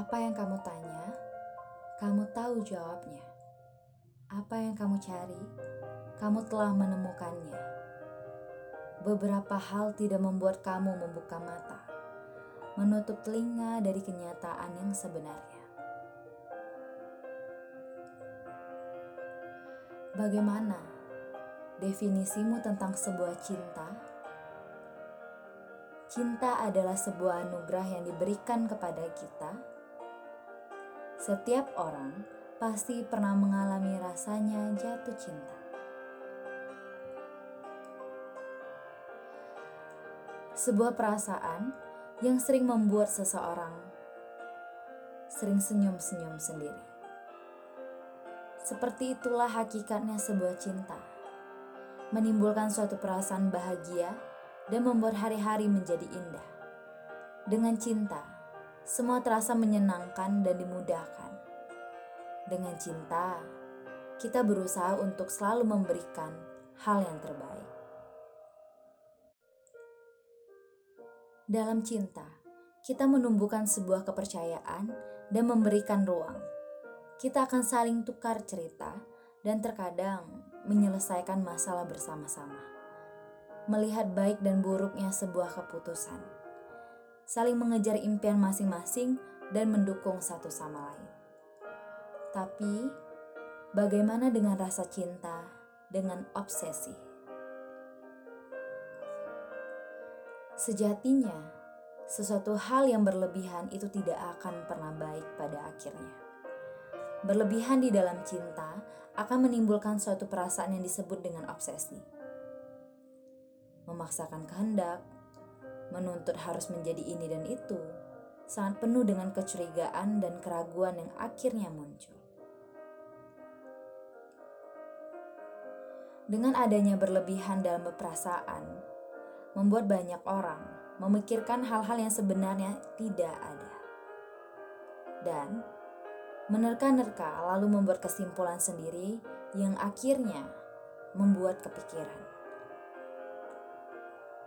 Apa yang kamu tanya, kamu tahu jawabnya. Apa yang kamu cari, kamu telah menemukannya. Beberapa hal tidak membuat kamu membuka mata, menutup telinga dari kenyataan yang sebenarnya. Bagaimana definisimu tentang sebuah cinta? Cinta adalah sebuah anugerah yang diberikan kepada kita. Setiap orang pasti pernah mengalami rasanya jatuh cinta. Sebuah perasaan yang sering membuat seseorang sering senyum-senyum sendiri. Seperti itulah hakikatnya sebuah cinta. Menimbulkan suatu perasaan bahagia dan membuat hari-hari menjadi indah. Dengan cinta, semua terasa menyenangkan dan dimudahkan. Dengan cinta, kita berusaha untuk selalu memberikan hal yang terbaik. Dalam cinta, kita menumbuhkan sebuah kepercayaan dan memberikan ruang. Kita akan saling tukar cerita dan terkadang menyelesaikan masalah bersama-sama. Melihat baik dan buruknya sebuah keputusan. Saling mengejar impian masing-masing dan mendukung satu sama lain. Tapi, bagaimana dengan rasa cinta dengan obsesi? Sejatinya, sesuatu hal yang berlebihan itu tidak akan pernah baik pada akhirnya. Berlebihan di dalam cinta akan menimbulkan suatu perasaan yang disebut dengan obsesi. Memaksakan kehendak, menuntut harus menjadi ini dan itu, sangat penuh dengan kecurigaan dan keraguan yang akhirnya muncul. Dengan adanya berlebihan dalam perasaan, membuat banyak orang memikirkan hal-hal yang sebenarnya tidak ada. Dan menerka-nerka lalu membuat kesimpulan sendiri yang akhirnya membuat kepikiran.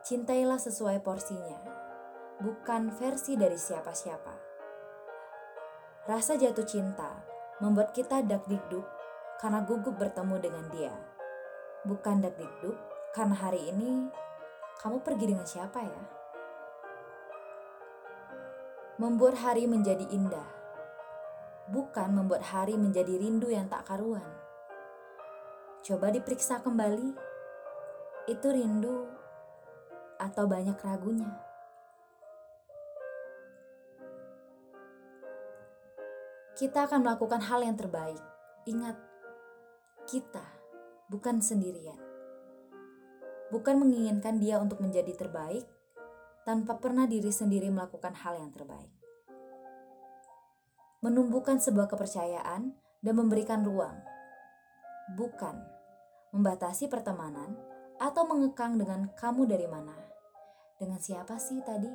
Cintailah sesuai porsinya, bukan versi dari siapa-siapa. Rasa jatuh cinta membuat kita dak-dikduk karena gugup bertemu dengan dia. Bukan dak-dikduk karena hari ini kamu pergi dengan siapa ya? Membuat hari menjadi indah, bukan membuat hari menjadi rindu yang tak karuan. Coba diperiksa kembali, itu rindu atau banyak ragunya. Kita akan melakukan hal yang terbaik. Ingat, kita bukan sendirian bukan menginginkan dia untuk menjadi terbaik tanpa pernah diri sendiri melakukan hal yang terbaik. Menumbuhkan sebuah kepercayaan dan memberikan ruang, bukan membatasi pertemanan atau mengekang dengan kamu dari mana. Dengan siapa sih tadi?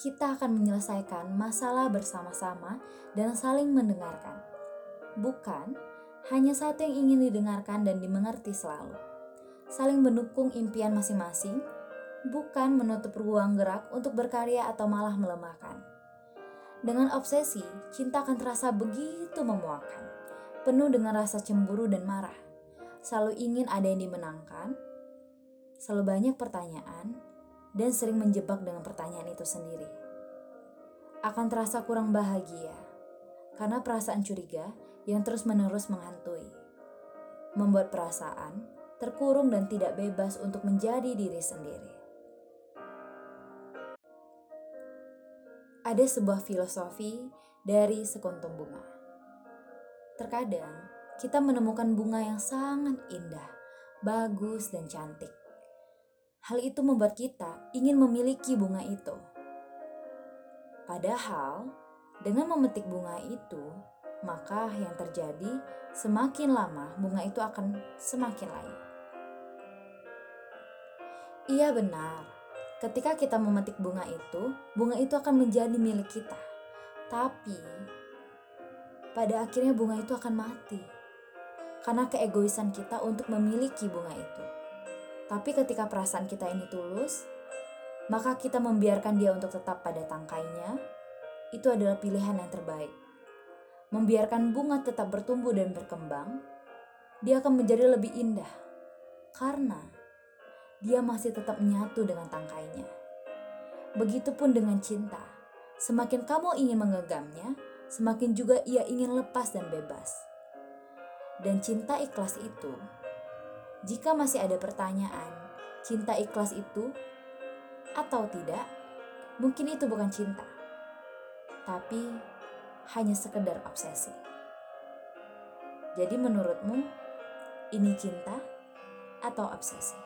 Kita akan menyelesaikan masalah bersama-sama dan saling mendengarkan, bukan hanya satu yang ingin didengarkan dan dimengerti selalu. Saling mendukung impian masing-masing, bukan menutup ruang gerak untuk berkarya atau malah melemahkan. Dengan obsesi, cinta akan terasa begitu memuakkan, penuh dengan rasa cemburu dan marah. Selalu ingin ada yang dimenangkan, selalu banyak pertanyaan, dan sering menjebak dengan pertanyaan itu sendiri. Akan terasa kurang bahagia, karena perasaan curiga yang terus-menerus menghantui, membuat perasaan terkurung dan tidak bebas untuk menjadi diri sendiri. Ada sebuah filosofi dari sekuntum bunga. Terkadang kita menemukan bunga yang sangat indah, bagus, dan cantik. Hal itu membuat kita ingin memiliki bunga itu. Padahal, dengan memetik bunga itu, maka yang terjadi semakin lama bunga itu akan semakin layu. Iya benar, ketika kita memetik bunga itu, bunga itu akan menjadi milik kita. Tapi pada akhirnya bunga itu akan mati karena keegoisan kita untuk memiliki bunga itu. Tapi ketika perasaan kita ini tulus, maka kita membiarkan dia untuk tetap pada tangkainya, itu adalah pilihan yang terbaik. Membiarkan bunga tetap bertumbuh dan berkembang, dia akan menjadi lebih indah karena dia masih tetap menyatu dengan tangkainya. Begitupun dengan cinta, semakin kamu ingin mengegangnya, semakin juga ia ingin lepas dan bebas. Dan cinta ikhlas itu, jika masih ada pertanyaan, cinta ikhlas itu atau tidak, mungkin itu bukan cinta, tapi hanya sekedar obsesi. Jadi menurutmu, ini cinta atau obsesi?